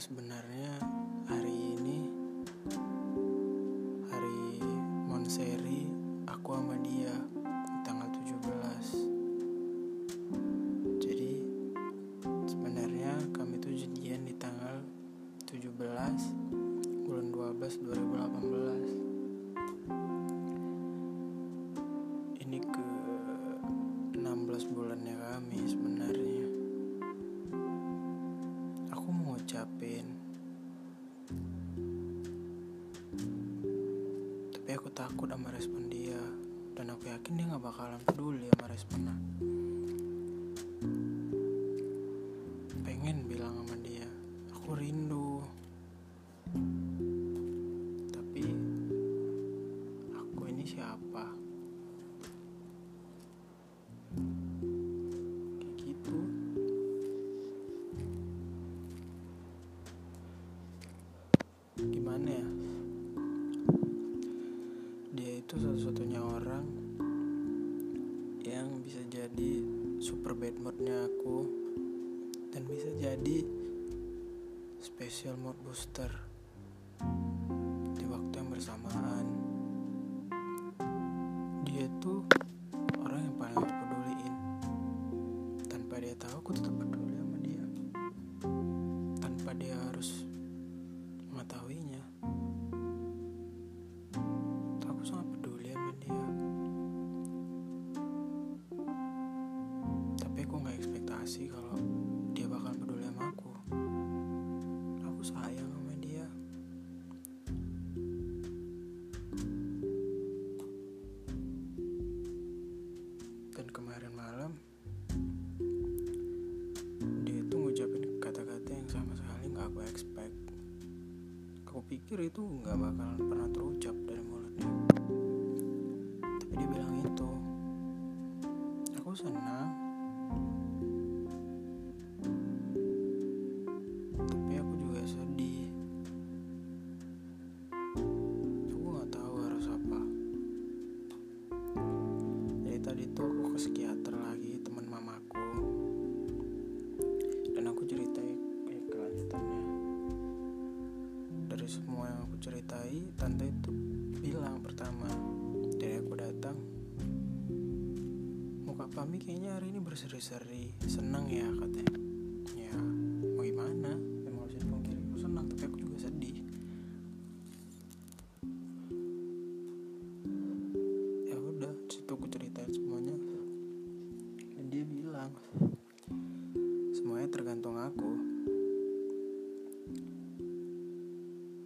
sebenarnya takut sama respon dia. Dan aku yakin dia nggak bakalan peduli sama responnya. Pengen bilang sama dia aku rindu yang bisa jadi super bad moodnya aku dan bisa jadi special mood booster di waktu yang bersamaan. Dia tuh pikir itu nggak bakalan pernah terucap dari mulutnya. Tapi dia bilang itu. Aku senang. Tapi aku juga sedih. Aku nggak tahu harus apa. Jadi tadi tuh aku ke psikiater lagi ceritai tante itu bilang pertama dari aku datang. Muka Pami kayaknya hari ini berseri-seri. Senang ya katanya. Ya mau gimana? Emang harus dipungkiri. Aku senang tapi aku juga sedih. Ya udah situ aku ceritain semuanya. Dan dia bilang semuanya tergantung aku.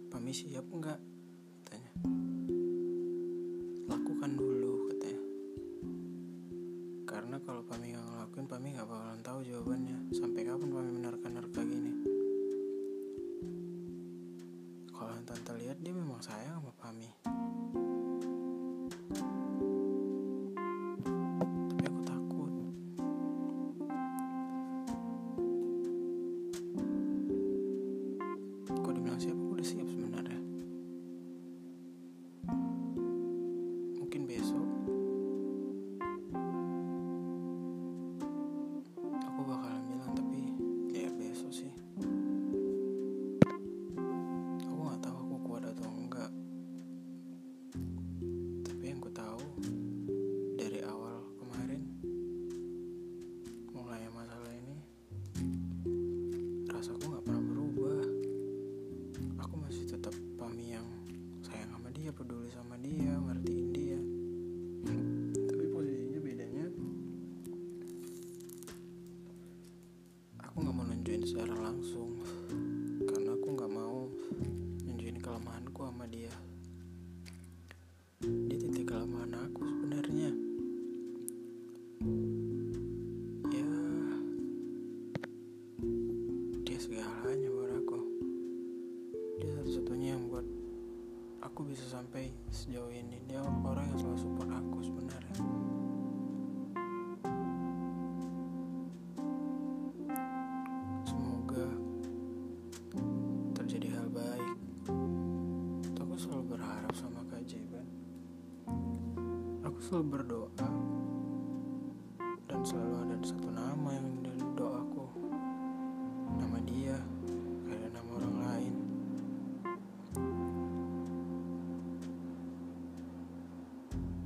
Pami siap enggak kalau Pami nggak ngelakuin Pami nggak bakalan tahu jawabannya. Sampai kapan Pami menerka-nerka gini? Kalau tante lihat dia memang sayang sama Pami tapi aku takut. Kok dibilang siap aku udah siap sebenarnya. Mungkin besok secara langsung. Karena aku nggak mau nunjukin kelemahanku sama dia. Dia titik kelemahan aku sebenarnya. Ya dia segalanya buat aku. Dia satu-satunya yang buat aku bisa sampai sejauh ini. Dia orang yang selalu support aku sebenarnya selalu berdoa. Dan selalu ada satu nama yang dari doaku. Nama dia ada nama orang lain.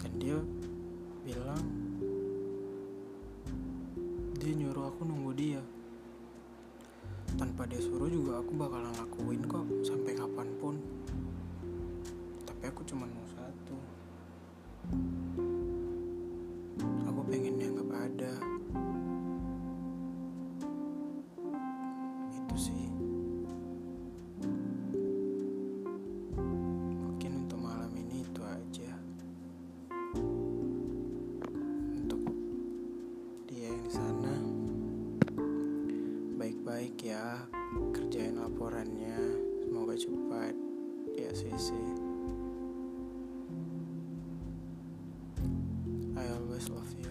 Dan dia bilang dia nyuruh aku nunggu dia. Tanpa dia suruh juga aku bakalan lakuin kok sampai kapan pun. Tapi aku cuma I always love you.